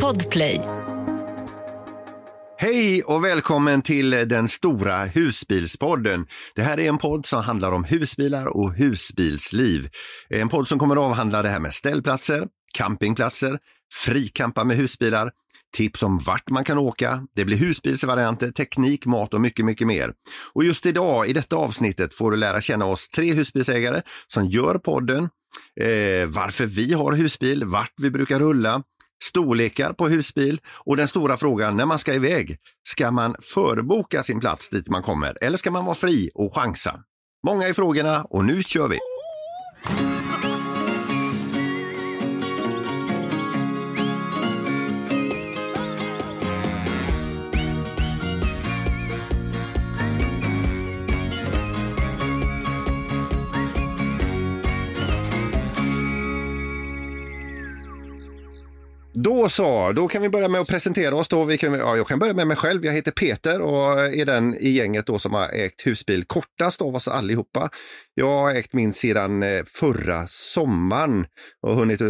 Podplay. Hej och välkommen till den stora husbilspodden. Det här är en podd som handlar om husbilar och husbilsliv. En podd som kommer att avhandla det här med ställplatser, campingplatser, frikampa med husbilar, tips om vart man kan åka, det blir husbilsvarianter, teknik, mat och mycket, mycket mer. Och just idag i detta avsnittet får du lära känna oss tre husbilsägare som gör podden, eh, varför vi har husbil, vart vi brukar rulla, storlekar på husbil och den stora frågan när man ska iväg. Ska man förboka sin plats dit man kommer eller ska man vara fri och chansa? Många är frågorna och nu kör vi! Då så, då kan vi börja med att presentera oss. Då. Vi kan, ja, jag kan börja med mig själv. Jag heter Peter och är den i gänget då som har ägt husbil kortast av oss allihopa. Jag har ägt min sedan eh, förra sommaren och hunnit eh,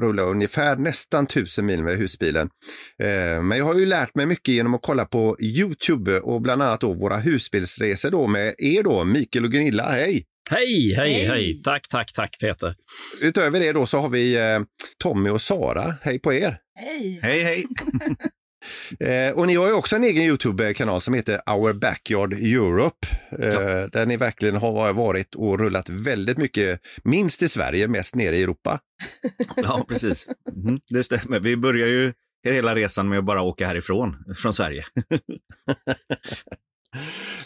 rulla ungefär nästan tusen mil med husbilen. Eh, men jag har ju lärt mig mycket genom att kolla på Youtube och bland annat då våra husbilsresor då med er då, Mikael och Gunilla. Hej! Hej, hej, hej, hej! Tack, tack, tack Peter. Utöver det då så har vi eh, Tommy och Sara. Hej på er! Hej! Hej, hej! Eh, och ni har ju också en egen Youtube-kanal som heter Our Backyard Europe. Eh, Ja. Där ni verkligen har varit och rullat väldigt mycket, minst i Sverige, mest nere i Europa. Ja, precis. Mhm, Det stämmer. Vi börjar ju hela resan med att bara åka härifrån, från Sverige.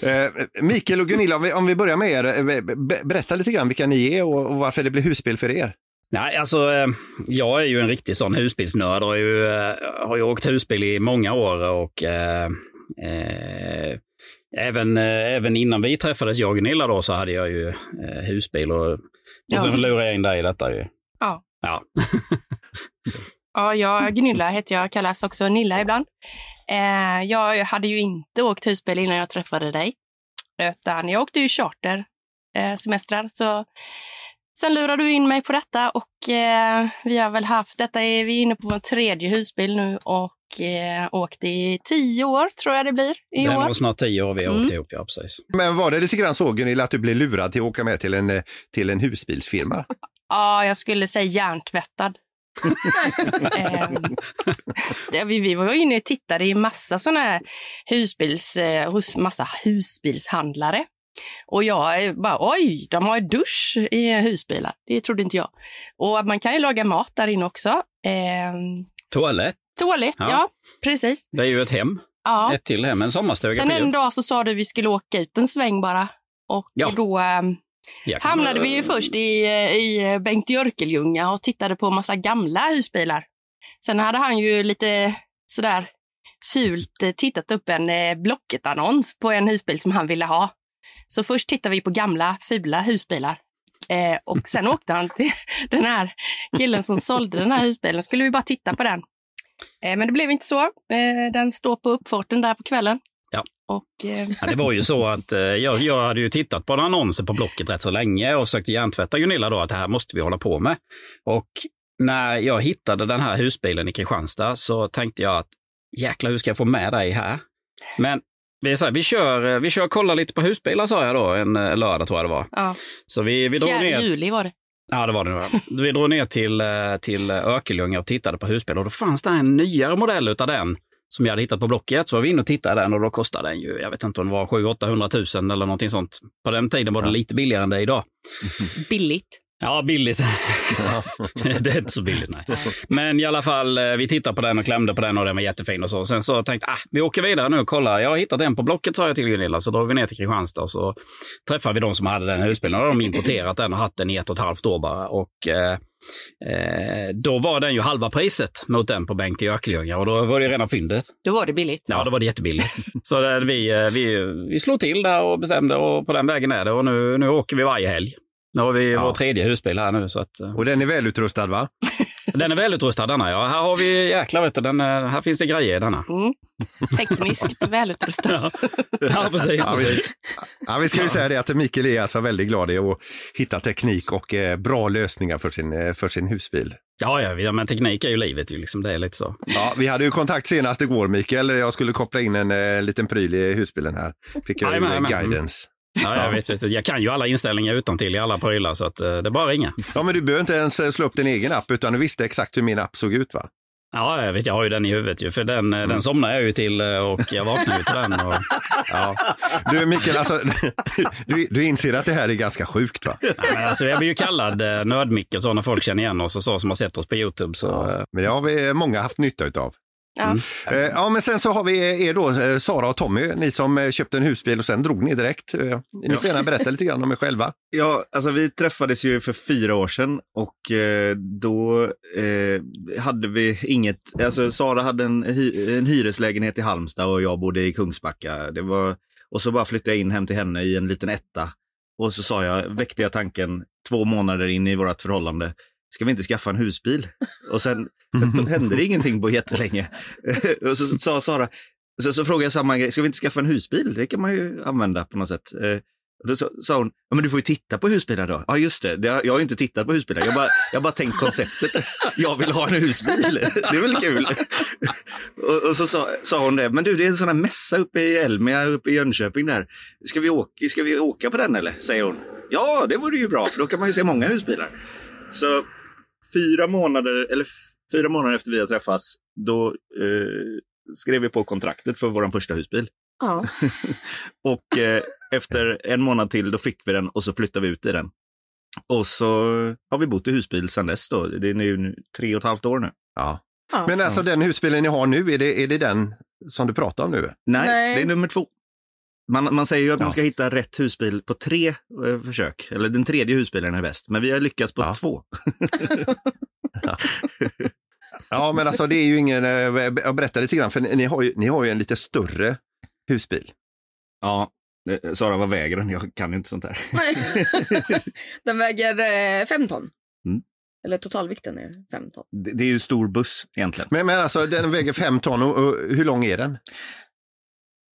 Eh, Mikael och Gunilla, om vi, om vi börjar med er, eh, be- berätta lite grann vilka ni är och, och varför det blir husbil för er. Nej, alltså eh, jag är ju en riktig sån husbilsnörd och har ju, eh, har ju åkt husbil i många år och eh, eh, även, eh, även innan vi träffades, jag och Gunilla då, så hade jag ju eh, husbil och, och Ja. sen lurade jag in dig i detta ju. Ja. Ja. Ja, jag, Gunilla heter jag, kallas också Nilla ibland. Eh, jag hade ju inte åkt husbil innan jag träffade dig, utan jag åkte ju charter eh, semestrar. Så sen lurade du in mig på detta och eh, vi har väl haft, detta är vi är inne på vår tredje husbil nu och eh, åkt i tio år tror jag det blir i Det är år. nog snart tio år vi har Mm. åkt ihop, ja precis. Men var det lite grann så Gunilla att du blev lurad till att åka med till en, eh, till en husbilsfirma? Ja, jag skulle säga hjärntvättad. Det, vi, vi var inne och tittade i massa såna här husbils, eh, hos massa husbilshandlare. Och jag eh, bara, oj, de har dusch i husbilar. Det trodde inte jag. Och man kan ju laga mat där inne också. Ehm, Toalett, toalett, ja. Ja. precis. det är ju ett hem. Ja. Ett till hem, en sommarstuga. Sen en dag så sa du vi skulle åka ut en sväng bara. Och Ja. då ehm, hamnade vi ju först i, i Bengt Jörkeljunga och tittade på massa gamla husbilar. Sen hade han ju lite sådär fult eh, tittat upp en eh, Blocket-annons på en husbil som han ville ha. Så först tittade vi på gamla fula husbilar. Eh, och sen åkte han till den här killen som sålde den här husbilen. skulle vi bara titta på den. Eh, men det blev inte så. Eh, den står på uppfarten där på kvällen. Och, eh, Ja, det var ju så att eh, jag, jag hade ju tittat på annonser på Blocket rätt så länge och försökte hjärntvätta Gunilla då att det här måste vi hålla på med. Och när jag hittade den här husbilen i Kristianstad så tänkte jag att jäklar hur ska jag få med dig här? Men vi, så vi, kör, eh, vi kör och kollar lite på husbilar sa jag då, en eh, lördag tror jag det var. ja, Så vi, vi drog 4 ner. juli var det. Ja, det var det nog. Vi drog ner till, eh, till Örkelljunga och tittade på husbilar och då fanns det en nyare modell utav den som jag hade hittat på Blocket. Så var vi inne och tittade den och då kostade den ju, jag vet inte om det var 700 000 eller någonting sånt. På den tiden var det lite billigare än det är idag. Billigt. Ja, billigt. det är inte så billigt, nej. Men i alla fall, eh, vi tittade på den och klämde på den och den var jättefin och så. Sen så tänkte jag, ah, vi åker vidare nu och kollar. Jag har hittat den på Blocket, sa jag till Gunilla. Så då vi ner till Kristianstad och så träffade vi de som hade den husbilen. Och de importerat den och haft den i ett och ett halvt år bara. Och eh, eh, då var den ju halva priset mot den på Bengt i Örkelljunga och då var det rena fyndet. Då var det billigt. Ja, då var det jättebilligt. så vi, eh, vi, vi slog till där och bestämde och på den vägen är det. Och nu, nu åker vi varje helg. Nu har vi Ja. vår tredje husbil här nu. Så att, eh, Och den är välutrustad va? Den är välutrustad denna, ja. Här har vi, jäklar vet du, den, eh, här finns det grejer i denna. Mm. Tekniskt välutrustad. Ja, ja precis. Ja, vi, precis. ja, vi ska ju säga det att Mikael är alltså väldigt glad i att hitta teknik och eh, bra lösningar för sin, eh, för sin husbil. Ja, ja, men teknik är ju livet, ju, liksom, det är lite så. Ja, vi hade ju kontakt senast igår Mikael. Jag skulle koppla in en eh, liten pryl i husbilen här. Fick jag ju guidance. Ja, jag, vet, jag kan ju alla inställningar utan till i alla prylar, så att, eh, det är bara att ringa. Ja, men du behöver inte ens eh, slå upp din egen app utan du visste exakt hur min app såg ut va? Ja, jag, vet, jag har ju den i huvudet ju, för den, mm. den somnar jag ju till eh, och jag vaknar ju till den. Och, Ja. Du Mikael, alltså, du, du inser att det här är ganska sjukt va? ja, alltså, jag blir ju kallad eh, nödmicke och så när folk känner igen oss och så som har sett oss på Youtube. Så, eh, Men det har vi många haft nytta utav. Ja. Eh, Ja, men sen så har vi er då, eh, Sara och Tommy, ni som eh, köpte en husbil och sen drog ni direkt. Eh, Ni får gärna berätta lite grann om er själva. Ja, alltså vi träffades ju för fyra år sedan och eh, då eh, hade vi inget, alltså Sara hade en, hy, en hyreslägenhet i Halmstad och jag bodde i Kungsbacka. Det var, och så bara flyttade jag in hem till henne i en liten etta. Och så sa jag, väckte jag tanken två månader in i vårt förhållande, ska vi inte skaffa en husbil? Och sen, sen hände det ingenting på jättelänge. och så sa Sara, så, så frågade jag samma grej, ska vi inte skaffa en husbil? Det kan man ju använda på något sätt. Eh, och då sa, hon, ja, men du får ju titta på husbilar då. Ja just det, jag har ju inte tittat på husbilar. Jag har bara, jag bara tänkt konceptet. Jag vill ha en husbil. Det är väl kul. Och, och så sa, sa hon det, men du det är en sån här mässa uppe i Elmia, uppe i Jönköping där. Ska vi, åka, ska vi åka på den eller? Säger hon. Ja, det vore ju bra för då kan man ju se många husbilar. Så fyra månader, eller fyra månader efter vi har träffats, då eh, skrev vi på kontraktet för vår första husbil. Ja. Och eh, efter en månad till då fick vi den och så flyttade vi ut i den. Och så har vi bott i husbil sedan dess då. Det är nu tre och ett halvt år nu. Ja. ja. Men alltså den husbilen ni har nu, är det, är det den som du pratar om nu? Nej, Nej. det är nummer två. Man, man säger ju att Ja. man ska hitta rätt husbil på tre eh, försök. Eller den tredje husbilen är bäst. Men vi har lyckats på Ja. två. Ja, men alltså det är ju ingen, eh, jag berättar lite grann, för ni har ju, ni har ju en lite större husbil. Ja, eh, Sara, vad väger den? Jag kan ju inte sånt här. Den väger eh, fem ton. Mm. Eller totalvikten är fem ton. Det, det är ju stor buss egentligen. Men, men alltså den väger fem ton och, och hur lång är den?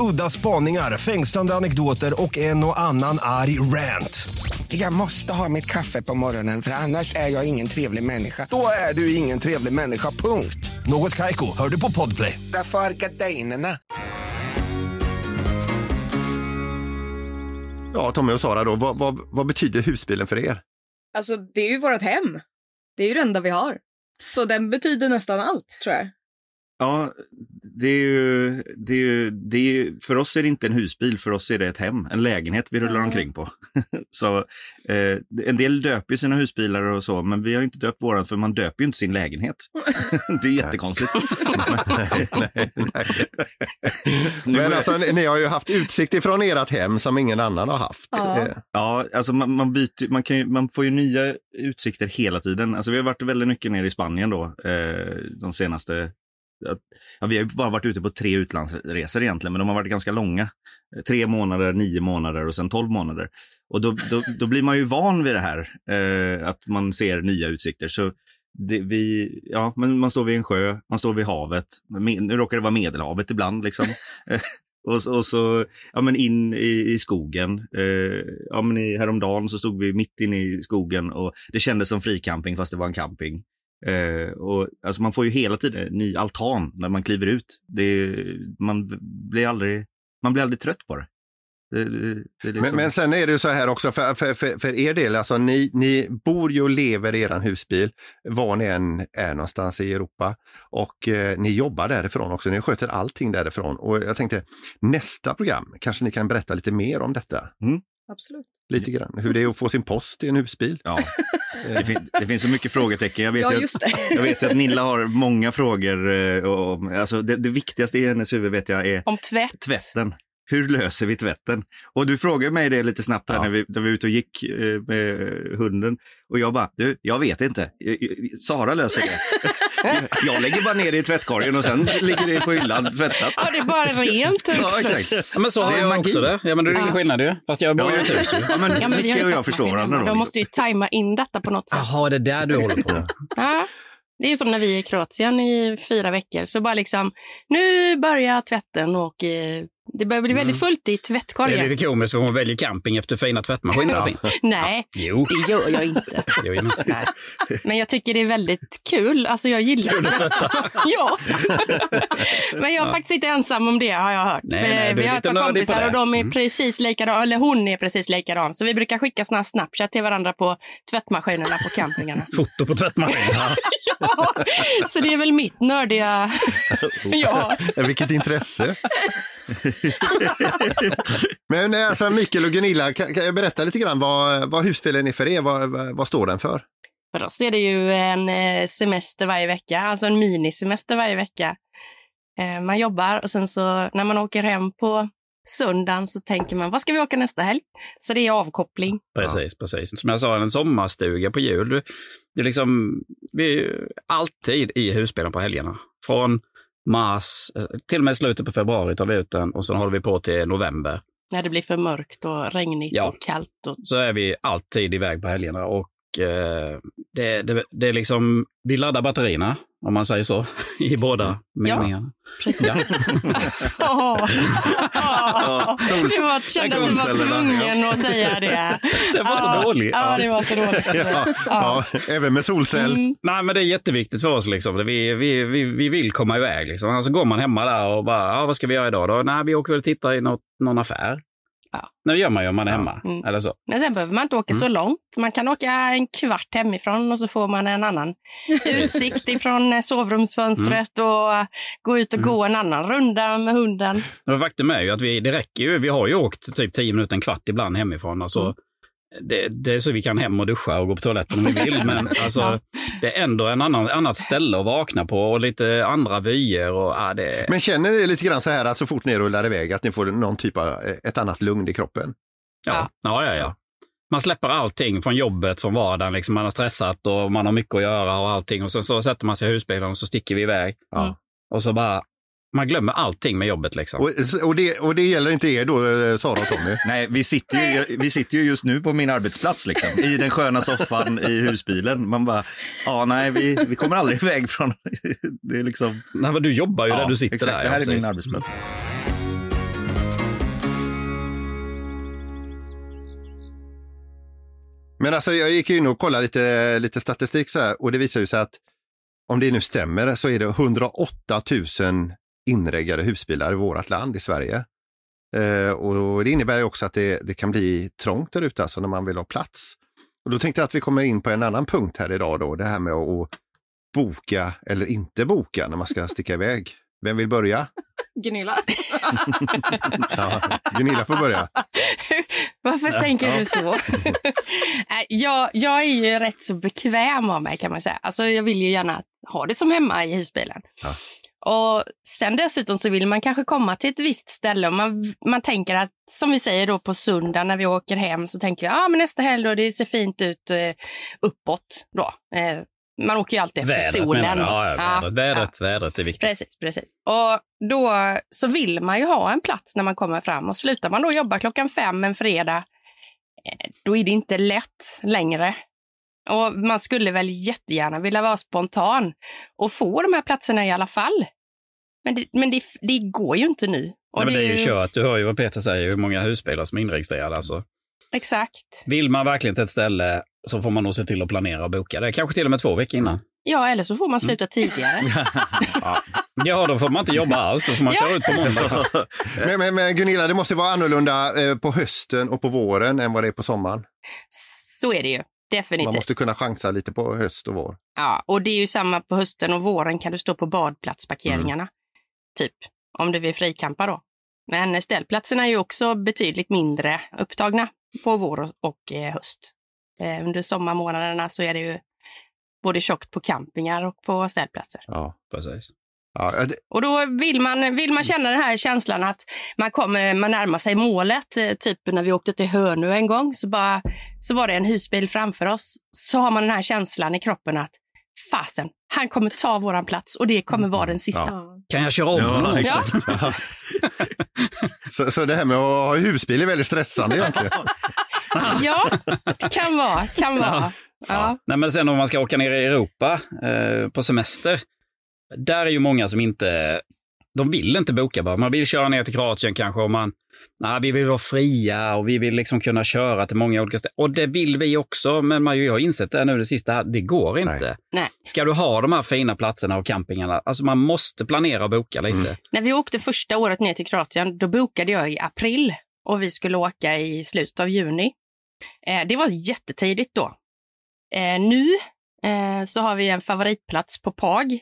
Udda spaningar, fängslande anekdoter och en och annan arg rant. Jag måste ha mitt kaffe på morgonen för annars är jag ingen trevlig människa. Då är du ingen trevlig människa, punkt. Något Kaiko, hör du på Podplay. Därför är gardinerna. Ja, Tommy och Sara då, vad, vad, vad betyder husbilen för er? Alltså det är ju vårt hem. Det är ju det enda vi har. Så den betyder nästan allt tror jag. Ja, det är ju, det är ju, det är ju, för oss är det inte en husbil, för oss är det ett hem, en lägenhet vi rullar omkring på. så eh, en del döper sina husbilar och så, men vi har inte döpt våran för man döper ju inte sin lägenhet. det är jättekonstigt. nej, nej. Nu Men alltså, ni, ni har ju haft utsikt ifrån ert hem som ingen annan har haft. Ja. Eh, Ja, alltså man, man, byter, man, kan ju, man får ju nya utsikter hela tiden. Alltså vi har varit väldigt mycket nere i Spanien då, eh, de senaste... Ja, vi har ju bara varit ute på tre utlandsresor egentligen, men de har varit ganska långa. Tre månader, nio månader och sen tolv månader. Och då, då, då blir man ju van vid det här, eh, att man ser nya utsikter. Så det, vi, ja, men man står vid en sjö, man står vid havet. Nu råkar det vara Medelhavet ibland. Liksom. Och, så- och så ja, men in i, i skogen. Eh, ja, men i, häromdagen så stod vi mitt inne i skogen och det kändes som fricamping fast det var en camping. Eh, och, alltså man får ju hela tiden en ny altan när man kliver ut. Det, man, blir aldrig, man blir aldrig trött på det. det, det, liksom... Men, men sen är det ju så här också för, för, för, för er del, alltså ni, ni bor ju och lever i er husbil var ni än är någonstans i Europa och eh, ni jobbar därifrån också, ni sköter allting därifrån och jag tänkte nästa program kanske ni kan berätta lite mer om detta. Absolut. Lite grann. Hur det är att få sin post i en husbil. Ja. Det, fin det finns så mycket frågetecken. Jag vet, Ja, att, jag vet att Nilla har många frågor. eh, Om, alltså det, det viktigaste i hennes huvud vet jag är Om tvätt. tvätten. Hur löser vi tvätten? Och du frågade mig det lite snabbt här Ja. när, vi, när vi var ute och gick eh, med hunden. Och jag bara, du, jag vet inte. Sara löser det. jag lägger bara ner det i tvättkorgen och sen ligger det på hyllan tvättat. Ja, det är bara rent Ja, också. exakt. Ja, men så Det har är jag magi. också det. Ja, men det är ingen Ja. skillnad ju. Fast jag bor ju i ett. Ja, men, Ja, men Micke och jag förstår varandra då. De måste ju tajma in detta på något sätt. Jaha, det är där du håller på. Ja. Det är som när vi är i Kroatien i fyra veckor. Så bara liksom, nu börjar tvätten och eh, det börjar bli väldigt fullt i Det är tvättkorgen. lite komiskt för hon väljer camping efter fina tvättmaskiner finns. Nej, Jo, det gör jag inte. jo men. Nej. Men jag tycker det är väldigt kul. Alltså jag gillar det. ja. Men jag är faktiskt inte ensam om det har jag hört. Nej, nej, Eh, du vi har ett par kompisar och de är Mm. precis likadana, eller hon är precis likadan. Så vi brukar skicka såna här Snapchat till varandra på tvättmaskinerna på campingarna. Foto på tvättmaskinen. Ja. Så det är väl mitt nördiga... ja. Vilket intresse. Men eh, alltså Mikael och Gunilla, kan, kan jag berätta lite grann vad, vad husbilen är för er? Vad, vad, vad står den för? För oss är det ju en eh, semester varje vecka, alltså en minisemester varje vecka. Eh, Man jobbar och sen så när man åker hem på söndagen så tänker man, vad ska vi åka nästa helg? Så det är avkoppling. Precis, precis. Som jag sa, en sommarstuga på jul. Du- Det är liksom, vi är ju alltid i husbilen på helgerna. Från mars, eh, till och med slutet på februari tar vi ut den och sen håller vi på till november. När det blir för mörkt och regnigt Ja. och kallt. Och... Så är vi alltid iväg på helgerna och eh, det, det, det är liksom, vi laddar batterierna, om man säger så, i båda meningarna. Precis. Ja. Åh. sols- det var, kände att du var tvungen att säga det. Det var så Ja. dåligt. Ja, det var så dåligt. Ja, ja, även med solcell. Mm. Nej, men det är jätteviktigt för oss. Liksom. Vi, vi, vi, vi vill komma iväg. Liksom. Alltså går man hemma där och bara, ja, vad ska vi göra idag då? Nej, vi åker väl och tittar i något, någon affär. Ja. Det gör man ju om man är hemma. Mm. Eller så. Men sen behöver man inte åka så långt. Man kan åka en kvart hemifrån och så får man en annan utsikt ifrån sovrumsfönstret och gå ut och gå en annan runda med hunden. Men faktum är ju att vi, det räcker ju. Vi har ju åkt typ 10 minuter, en kvart ibland hemifrån. Alltså, Mm. Det, det är så vi kan hem och duscha och gå på toaletten om vi vill. Men alltså, Ja. det är ändå en annan, annat ställe att vakna på och lite andra vyer. Och, ja, det, Men känner ni lite grann så här att så fort ni rullar iväg att ni får någon typ av eh, ett annat lugn i kroppen? Ja, ja, ja. ja. Man släpper allting från jobbet, från vardagen. Liksom man har stressat och man har mycket att göra och allting. Och sen så sätter man sig i husbilen och så sticker vi iväg. Ja. Och så bara, man glömmer allting med jobbet liksom. Och, och, det, och det gäller inte er då, eh, Sara och Tommy? Nej, vi sitter, ju, vi sitter ju just nu på min arbetsplats liksom, i den sköna soffan i husbilen. Man bara, ja nej, vi, vi kommer aldrig iväg från... Det är liksom... Nej, men du jobbar ju Ja, där du sitter exakt, där. Det här är min arbetsplats. Men alltså jag gick in och kollade lite, lite statistik så här och det visar ju sig att om det nu stämmer så är det 108 000 inreggade husbilar i vårt land i Sverige. Eh, och det innebär ju också att det, det kan bli trångt där ute alltså när man vill ha plats. Och då tänkte jag att vi kommer in på en annan punkt här idag då, det här med att boka eller inte boka när man ska sticka iväg. Vem vill börja? Gunilla. Ja, Gunilla får börja. Varför tänker du så? Jag, jag är ju rätt så bekväm av mig kan man säga. Alltså, jag vill ju gärna ha det som hemma i husbilen. Ja. Och sen dessutom så vill man kanske komma till ett visst ställe och man, man tänker att, som vi säger då på söndag när vi åker hem så tänker vi, ja ah, men nästa helg då, det ser fint ut eh, uppåt då. Eh, man åker ju alltid efter Vädret solen. Ja, ja, Ja, vädret, vädret, vädret är viktigt. Precis, precis. Och då så vill man ju ha en plats när man kommer fram och slutar man då jobba klockan fem en fredag, eh, då är det inte lätt längre. Och man skulle väl jättegärna vilja vara spontan och få de här platserna i alla fall. Men det, men det, det går ju inte nu. Och Nej, men det är ju kört. Du hör ju vad Peter säger, hur många husbilar som är inregistrerade. Alltså. Exakt. Vill man verkligen till ett ställe så får man nog se till att planera och boka det. Kanske till och med två veckor innan. Ja, eller så får man sluta tidigare. Ja, då får man inte jobba alls. Då får man Ja. köra ut på måndag. Men, men, men Gunilla, det måste vara annorlunda eh, på hösten och på våren än vad det är på sommaren. Så är det ju. Man Definitivt. måste kunna chansa lite på höst och vår. Ja, och det är ju samma på hösten och våren kan du stå på badplatsparkeringarna. Typ, om du vill frikampa då. Men ställplatserna är ju också betydligt mindre upptagna. på vår och- eh, höst. Eh, under sommarmånaderna så är det ju både tjockt på campingar och på ställplatser. Ja. Precis. Ja, det, Och då vill man, vill man känna den här känslan att man kommer, man närmar sig målet. Eh, Typ när vi åkte till Hönö en gång så, bara, så var det en husbil framför oss. Så har man den här känslan i kroppen att fasen, han kommer ta våran plats och det kommer vara den sista. Ja. Kan jag köra om Ja, exakt. så, så det här med att ha husbil är väldigt stressande egentligen. Ja, det kan vara, kan vara. Ja. Nej, men sen om man ska åka ner i Europa eh, på semester, där är ju många som inte, de vill inte boka bara. Man vill köra ner till Kroatien kanske och man, nej, vi vill vara fria och vi vill liksom kunna köra till många olika ställen. Och det vill vi också, men man ju har insett det nu det sista, det går inte. Nej. Ska du ha de här fina platserna och campingarna, alltså man måste planera och boka lite. Mm. När vi åkte första året ner till Kroatien, då bokade jag i april och vi skulle åka i slutet av juni. Eh, det var jättetidigt då. Eh, nu eh, så har vi en favoritplats på PAG.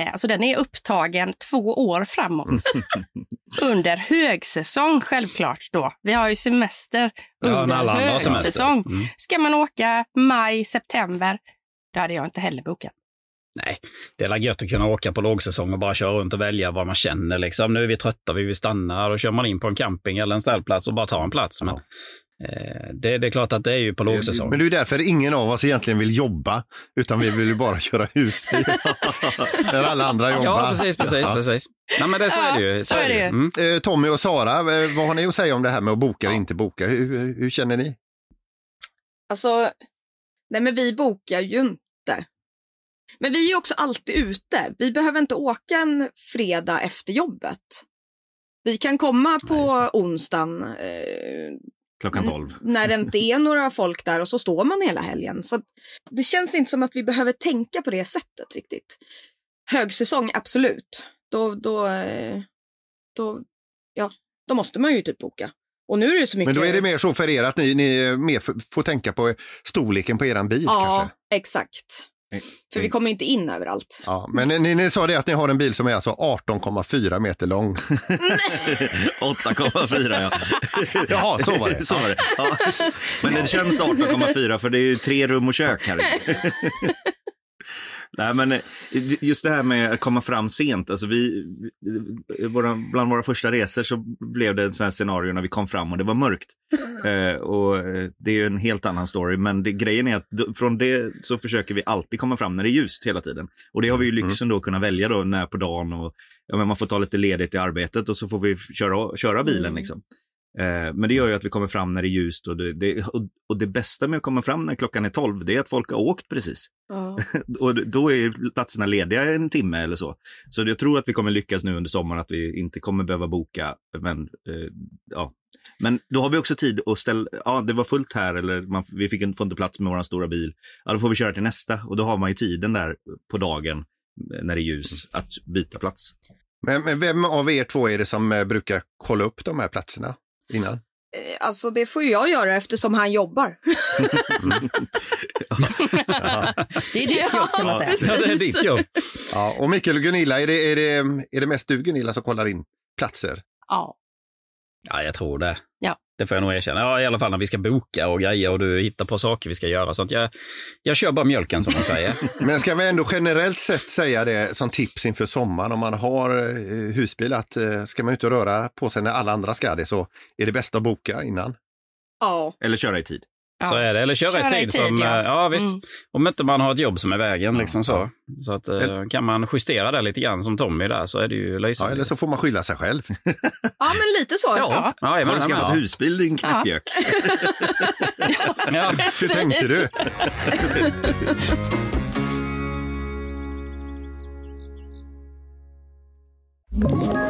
Eh, alltså den är upptagen två år framåt. Under högsäsong självklart då. Vi har ju semester Ja, under semester. högsäsong. Mm. Ska man åka maj, september, då hade jag inte heller bokat. Nej, det är väl gött att kunna åka på lågsäsong och bara köra runt och välja vad man känner. Liksom. Nu är vi trötta, vi vill stanna. Då kör man in på en camping eller en ställplats och bara tar en plats. Men, det, det är klart att det är ju på lågsäsong. Men det är ju därför ingen av oss egentligen vill jobba, utan vi vill ju bara köra husbil. När alla andra jobbar. Ja, precis, precis, Ja. precis. Nej, men det, så är det ju. Ja, så är det ju. Mm. Eh, Tommy och Sara, eh, vad har ni att säga om det här med att boka eller inte boka? Hur, hur, känner ni? Alltså, nej men vi bokar ju inte. Men vi är ju också alltid ute. Vi behöver inte åka en fredag efter jobbet. Vi kan komma på onsdagen eh, Klockan 12. när det inte är några folk där och så står man hela helgen. Så det känns inte som att vi behöver tänka på det sättet riktigt. Högsäsong, absolut. Då, då, eh, då, ja, då måste man ju typ boka. Och nu är det så mycket... Men då är det mer så för er att ni, ni mer får tänka på storleken på eran bil Ja, kanske? exakt. För vi kommer inte in överallt. Ja, men ni, ni sa det att ni har en bil som är alltså 18,4 meter lång. 8,4 ja. Jaha, så var det. så var det. Ja. Men den känns 18,4 för det är ju tre rum och kök här inne. Nej, men eh, just det här med att komma fram sent. Alltså vi, våra, bland våra första resor så blev det en sån här scenario när vi kom fram och det var mörkt. Eh, och eh, Det är ju en helt annan story, men det, grejen är att från det så försöker vi alltid komma fram när det är ljust hela tiden. Och det har vi ju lyxen då att kunna välja då när på dagen och ja, men man får ta lite ledigt i arbetet och så får vi köra, köra bilen. Mm. Liksom. Eh, Men det gör ju att vi kommer fram när det är ljust och det, det, och- och det bästa med att komma fram när klockan är 12 det är att folk har åkt precis. Ja. Och då är platserna lediga en timme eller så. Så jag tror att vi kommer lyckas nu under sommaren att vi inte kommer behöva boka. Men, eh, ja. men då har vi också tid att ställa, ja det var fullt här eller man, vi fick inte, får inte plats med vår stora bil. Ja då får vi köra till nästa och då har man ju tiden där på dagen när det är ljus att byta plats. Men, men vem av er två är det som eh, brukar kolla upp de här platserna innan? Eh, Alltså det får ju jag göra eftersom han jobbar. Det är ditt jobb kan man säga. Ja, det är ditt jobb. Ja, och Mikael och Gunilla, är det, är, det, är det mest du Gunilla som kollar in platser? Ja. Ja, jag tror det. Ja. Det får jag nog erkänna. Ja, i alla fall när vi ska boka och grejer och du hittar på saker vi ska göra. Så att jag, jag kör bara mjölken som de säger. Men ska vi ändå generellt sett säga det som tips inför sommaren om man har eh, husbil att eh, ska man ut och röra på sig när alla andra ska det så är det bäst att boka innan. Ja. Eller köra i tid. Så är det. Eller köra, Köra i tid. som, ja. eh, ja visst. Mm. Om inte man har ett jobb som är vägen. Ja, liksom så. ja. Så att, eh, kan man justera det lite grann som Tommy där så är det ju Ja, lysande. eller så får man skylla sig själv. ja, men lite så. Ja, ja, Har du skaffat jajamän. husbil din knäppjök? ja. Hur tänkte du? Ett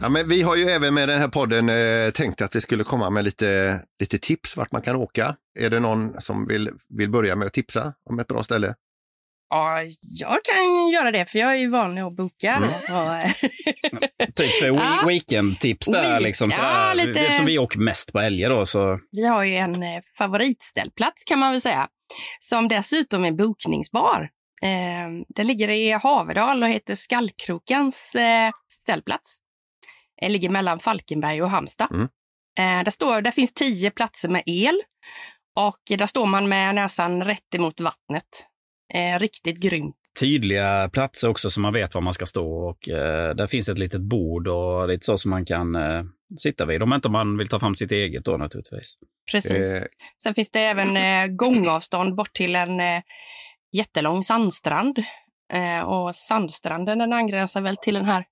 Ja, men vi har ju även med den här podden eh, tänkt att vi skulle komma med lite, lite tips vart man kan åka. Är det någon som vill, vill börja med att tipsa om ett bra ställe? Ja, jag kan göra det, för jag är ju van att boka. Mm. Och, Typ Ja. we- weekend-tips där. Week- liksom, ja, lite- Eftersom vi åker mest på älgar då. Så... vi har ju en eh, favoritställplats kan man väl säga, som dessutom är bokningsbar. Eh, det ligger i Haverdal och heter Skallkrokens eh, ställplats. Det ligger mellan Falkenberg och Halmstad. Mm. Eh, där, står, där finns tio platser med el och där står man med näsan rätt emot vattnet. Eh, riktigt grymt. Tydliga platser också så man vet var man ska stå. Och, eh, där finns ett litet bord och lite så som man kan eh, sitta vid. Om inte man vill ta fram sitt eget då naturligtvis. Precis. Eh. Sen finns det även eh, gångavstånd bort till en eh, jättelång sandstrand. Eh, och sandstranden den angränsar väl till den här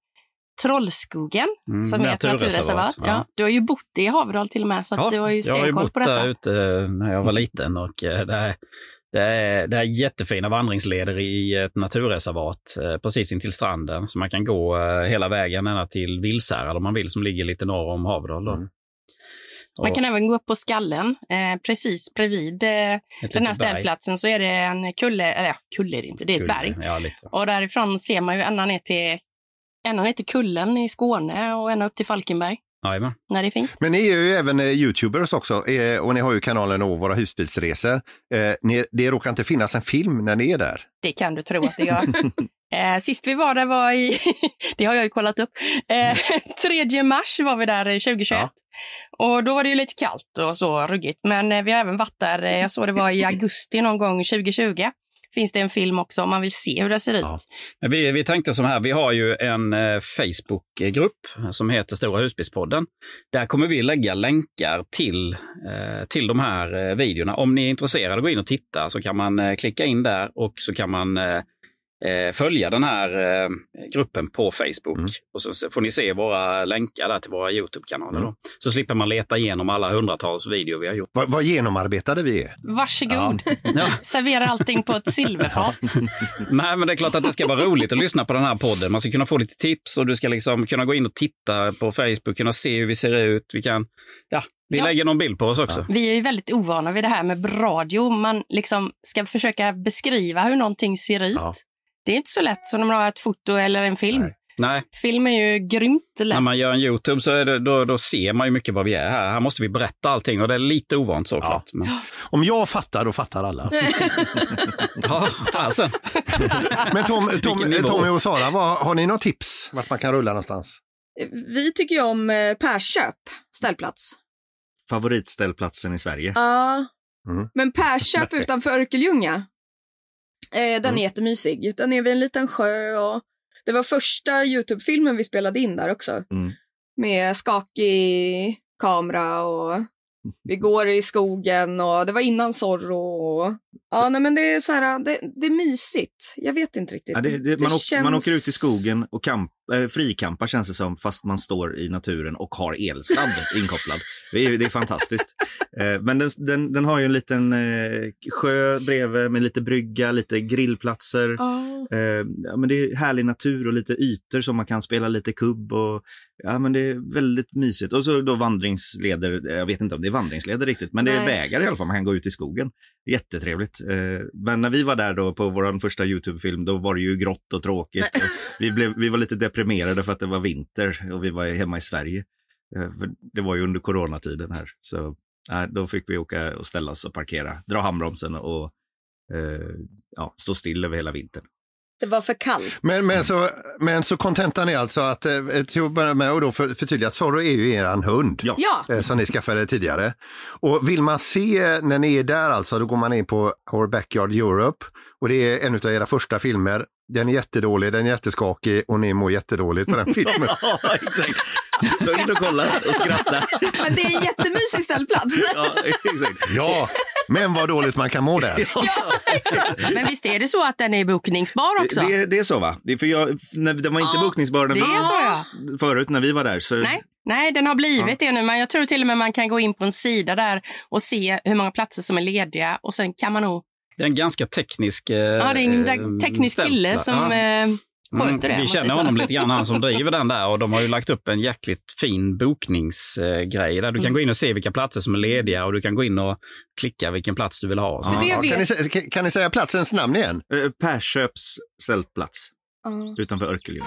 Trollskogen Mm, som är ett naturreservat. Ja. Ja. Du har ju bott i Haverdal till och med, så att du har ju jag har ju stenkoll bott på detta. där ute när jag var liten och eh, det är, det är, det är jättefina vandringsleder i ett naturreservat eh, precis intill stranden. Så man kan gå eh, hela vägen ända till Vilshärad om man vill, som ligger lite norr om Haverdal. Mm. Man kan även gå upp på skallen. Eh, precis bredvid eh, ett den här berg. ställplatsen så är det en kulle, eller ja, kulle är det inte, det är ett Kulle, berg. Ja. Och därifrån ser man ju ända ner till, ända ner till kullen i Skåne och ända upp till Falkenberg. Jajamän. När det är fint. Men ni är ju även eh, Youtubers också eh, och ni har ju kanalen Å våra husbilsresor. Eh, ni, det råkar inte finnas en film när ni är där. Det kan du tro att det gör. eh, sist vi var där var i, det har jag ju kollat upp, eh, 3 mars var vi där eh, 2021. Ja. Och då var det ju lite kallt och så ruggigt. Men vi har även varit där, jag såg det var i augusti någon gång 2020. Finns det en film också om man vill se hur det ser ut. Ja. Vi, vi tänkte som här, vi har ju en eh, Facebookgrupp som heter Stora husbilspodden. Där kommer vi lägga länkar till, eh, till de här eh, videorna. Om ni är intresserade, gå in och titta så kan man eh, klicka in där och så kan man eh, eh, följa den här eh, gruppen på Facebook. Mm. Och så får ni se våra länkar där till våra Youtube-kanaler. Mm. Så slipper man leta igenom alla hundratals videor vi har gjort. Vad, vad genomarbetade vi är. Varsågod. Ja. Servera allting på ett silverfat. Nej, men det är klart att det ska vara roligt att lyssna på den här podden. Man ska kunna få lite tips och du ska liksom kunna gå in och titta på Facebook, kunna se hur vi ser ut. Vi kan, ja, vi Ja. lägger någon bild på oss också. Vi är ju väldigt ovana vid det här med radio. Man liksom ska försöka beskriva hur någonting ser ut. Ja. Det är inte så lätt som när man har ett foto eller en film. Nej. Nej, Film är ju grymt lätt. när man gör en YouTube så är det, då, då ser man ju mycket vad vi är här. Här måste vi berätta allting och det är lite ovant såklart. Men, Om jag fattar, då fattar alla. ja, fasen. Men Tom, Tom. Tommy och Sara, vad, har ni något tips vart man kan rulla någonstans? Vi tycker ju om eh, Persköp ställplats. Favoritställplatsen i Sverige. Ja, Mm. men Persköp utanför Örkelljunga, eh, den Mm. är jättemysig. Den är vid en liten sjö och det var första Youtube-filmen vi spelade in där också. Mm. Med skakig kamera och vi går i skogen och det var innan Zorro. Och, ja, nej, men det är så här, det, det är mysigt. Jag vet inte riktigt. Ja, det, det, man, åker, känns- man åker ut i skogen och kamp, frikampar känns det som, fast man står i naturen och har elsladd inkopplad. Det är, det är fantastiskt. Eh, men den, den, den har ju en liten eh, sjö bredvid med lite brygga, lite grillplatser. Eh, ja, men det är härlig natur och lite ytor som man kan spela lite kubb. Och, ja, men det är väldigt mysigt. Och så då vandringsleder. Jag vet inte om det är vandringsleder riktigt, men det är vägar i alla fall. Man kan gå ut i skogen. Jättetrevligt. Eh, men när vi var där då på vår första Youtube-film, då var det ju grått och tråkigt. Och vi, blev, vi var lite deprimerade för att det var vinter och vi var hemma i Sverige. Eh, det var ju under coronatiden här. Så då fick vi åka och ställa oss och parkera, dra handbromsen och eh, ja, stå still över hela vintern. Det var för kallt. Men, men, så, men så kontentan är alltså att, eh, till att börja med och då för, förtydliga att Zorro är ju eran hund. Ja. Ja, eh, Som ni skaffade tidigare. Och vill man se när ni är där alltså, då går man in på Our Backyard Europe. Och det är en av era första filmer. Den är jättedålig, den är jätteskakig och ni mår jättedåligt på den filmen. Ja, exakt. Så in och kolla och skratta. men det är en jättemysig ställplats. Ja, exakt. Ja, men vad dåligt man kan må där. Men visst är det så att den är bokningsbar också? Det, det är så va? Det är för jag, när, den var inte Ja, bokningsbar när Det vi, är så ja. förut när vi var där. Så, Nej, nej, den har blivit det nu. Men jag tror till och med man kan gå in på en sida där och se hur många platser som är lediga. Och sen kan man nog... Det är en ganska teknisk... Eh, Ja, det är en eh, teknisk kille stämpla. som... Ja. Eh, sköter det. Vi känner honom lite grann, han som driver den där. Och de har ju lagt upp en jäkligt fin bokningsgrej där du kan Mm. gå in och se vilka platser som är lediga och du kan gå in och klicka vilken plats du vill ha. Det Ja, kan, ni, kan- ni säga platsens namn igen? Eh, Persköps sältplats Ja. utanför Örkelljunga.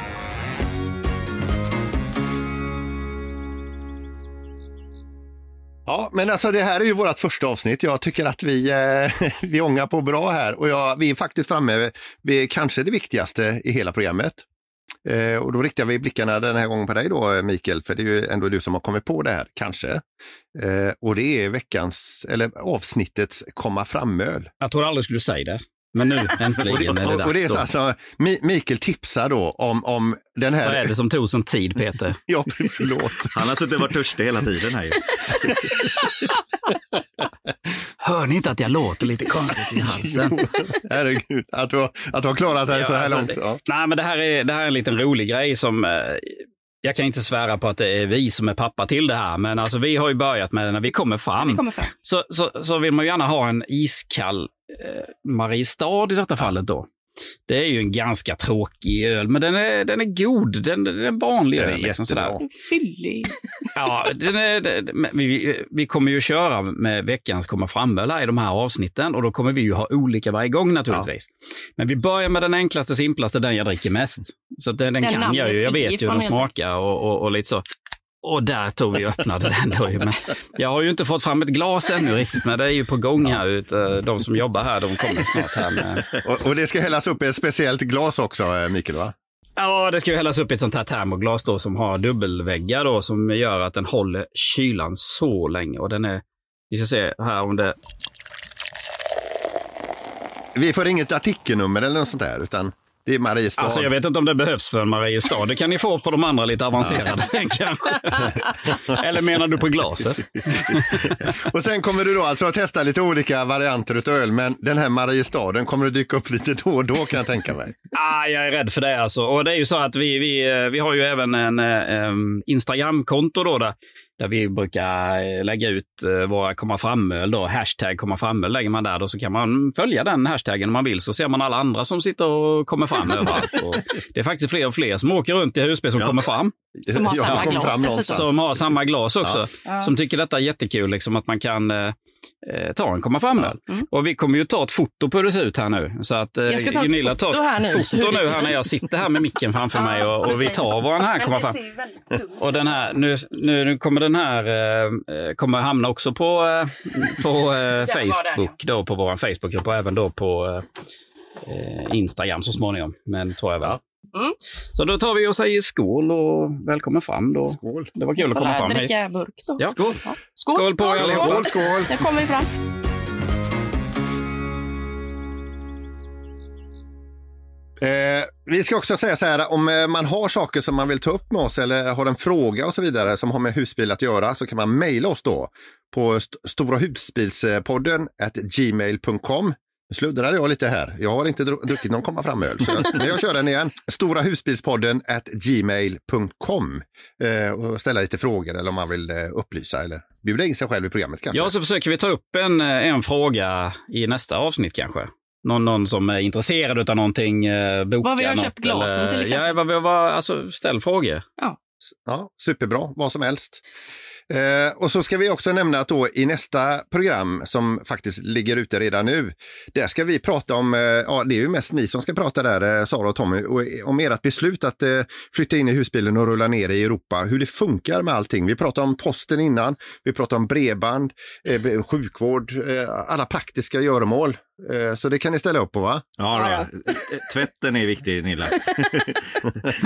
Ja, men alltså det här är ju vårt första avsnitt. Jag tycker att vi, eh, vi ångar på bra här och jag, vi är faktiskt framme vid kanske det viktigaste i hela programmet. Eh, och då riktar vi blickarna den här gången på dig då Mikael, för det är ju ändå du som har kommit på det här, kanske. Eh, och det är veckans, eller avsnittets komma fram-öl. Jag trodde aldrig skulle säga det. Men nu äntligen är det och, och det är dags. så alltså, Mi- Mikael tipsar då om, om den Vad är här... det som tog sån tid, Peter? Ja, förlåt. Han har suttit och varit törstig hela tiden här ju. Hör ni inte att jag låter lite konstigt i halsen? Jo, herregud, att du, har- att du har klarat dig Ja, så här alltså, långt. det- Ja. Nej, men det här, är, det här är en liten rolig grej som... Eh, jag kan inte svära på att det är vi som är pappa till det här, men alltså, vi har ju börjat med det när vi kommer fram. Vi kommer fram. Så, så, så vill man ju gärna ha en iskall Mariestad i detta fallet då. Det är ju en ganska tråkig öl, men den är, den är god. Den, den är en vanlig öl. Liksom sådär. Fyllig. Ja, den är, den- vi, vi kommer ju köra med veckans komma fram-öl i de här avsnitten och då kommer vi ju ha olika varje gång naturligtvis. Men vi börjar med den enklaste, simplaste, den jag dricker mest. Så den, den Den kan jag ju, jag vet ju hur den smakar och, och, och lite så. Och där tog vi och öppnade den då. Men jag har ju inte fått fram ett glas ännu riktigt, men det är ju på gång här. Ut, de som jobbar här, de kommer snart här med Och, och det ska hällas upp i ett speciellt glas också, eh, Mikael, va? Ja, det ska ju hällas upp i ett sånt här termoglas då som har dubbelväggar då som gör att den håller kylan så länge. Och den är, vi ska se här om det, Vi får inget artikelnummer eller något sånt där, utan det är Mariestad. alltså jag vet inte om det behövs för en Mariestad. Det kan ni få på de andra lite avancerade kanske. Eller menar du på glaset? Och sen kommer du då alltså att testa lite olika varianter utav öl, men den här Mariestaden kommer att dyka upp lite då och då kan jag tänka mig. Ah, jag är rädd för det alltså. Och det är ju så att vi, vi, eh, vi har ju även en eh, em, Instagramkonto då där, där vi brukar eh, lägga ut eh, våra komma fram-öl då. Hashtag komma fram-öl lägger man där då så kan man följa den hashtaggen om man vill så ser man alla andra som sitter och kommer fram överallt. Och det är faktiskt fler och fler som åker runt i husbil som Ja. kommer fram. Som har samma kom glas. Som har samma glas också. Ja. Som tycker detta är jättekul, liksom, att man kan eh, eh, ta en komma fram-öl. Mm. Och vi kommer ju ta ett foto på hur det ser ut här nu. Så att eh, Jag ska ta ett Gunilla foto tar här nu, foto nu här när jag sitter här med micken framför mig och, och vi tar våran här komma fram. Och den här, nu, nu, nu kommer den här eh, eh, kommer hamna också på, eh, på eh, Facebook, då, på vår Facebookgrupp och även då på eh, Instagram så småningom. Men tror jag väl. Ja. Mm. Så då tar vi och säger skål och välkommen fram då. Skål! Det var kul att komma fram hit. Dricka burk då. Ja. Skål! Ja. Skål, Skål på er allihopa. Skål, skål! Nu kommer vi fram. Eh, vi ska också säga så här, om eh, man har saker som man vill ta upp med oss eller har en fråga och så vidare som har med husbil att göra så kan man mejla oss då på st- Stora husbilspodden at gmail.com. Nu sluddrade jag lite här. Jag har inte dru- druckit någon komma fram-öl, men jag kör den igen. Stora husbilspodden at gmail.com eh, och ställa lite frågor eller om man vill eh, upplysa eller bjuda in sig själv i programmet kanske. Ja, så försöker vi ta upp en, eh, en fråga i nästa avsnitt kanske. Någon, någon som är intresserad av någonting, eh, boka Vad vi har något, köpt glasen eller- till exempel. Ja, vad, vi- vad, alltså ställ frågor. Ja, superbra, vad som helst. Eh, och så ska vi också nämna att då i nästa program som faktiskt ligger ute redan nu, där ska vi prata om, eh, ja det är ju mest ni som ska prata där, eh, Sara och Tommy, och, om ert beslut att eh, flytta in i husbilen och rulla ner i Europa, hur det funkar med allting. Vi pratade om posten innan, vi pratade om bredband, eh, sjukvård, eh, alla praktiska göromål. Eh, så det kan ni ställa upp på va? Ja, ja. Tvätten är viktig, Nilla.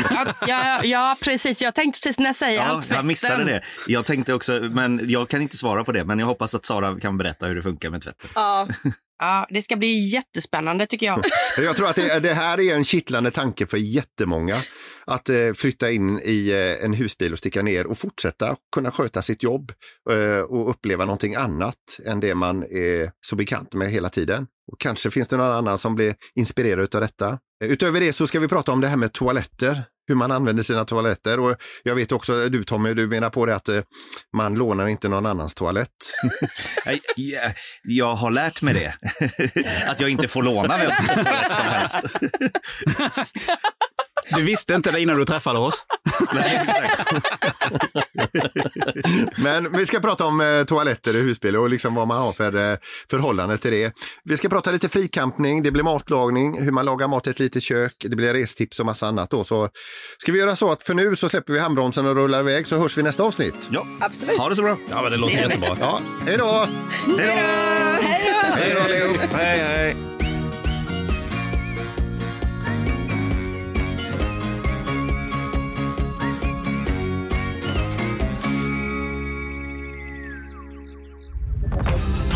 Ja, ja, ja, precis. Jag tänkte precis när jag säger Ja, jag missade det. Jag tänkte också, men jag kan inte svara på det. Men jag hoppas att Sara kan berätta hur det funkar med tvätten. Ja, Ja, det ska bli jättespännande tycker jag. Jag tror att det, det här är en kittlande tanke för jättemånga. Att eh, flytta in i eh, en husbil och sticka ner och fortsätta kunna sköta sitt jobb eh, och uppleva någonting annat än det man är så bekant med hela tiden. Och kanske finns det någon annan som blir inspirerad av detta. Eh, Utöver det så ska vi prata om det här med toaletter, hur man använder sina toaletter. Och jag vet också, du Tommy, du menar på det att eh, man lånar inte någon annans toalett. Jag har lärt mig det. Att jag inte får låna vem som helst. Du visste inte det innan du träffade oss. Nej, exakt. Men vi ska prata om eh, toaletter i husbil och liksom vad man har för eh, förhållande till det. Vi ska prata lite frikampning, det blir matlagning, hur man lagar mat i ett litet kök, det blir restips och massa annat då. Så ska vi göra så att för nu så släpper vi handbromsen och rullar iväg så hörs vi nästa avsnitt. Ja, Absolut. ha det så bra. Ja, men det låter Det jättebra. Ja, hej då! Hej då! Hej då! Hej då! Hej, hej.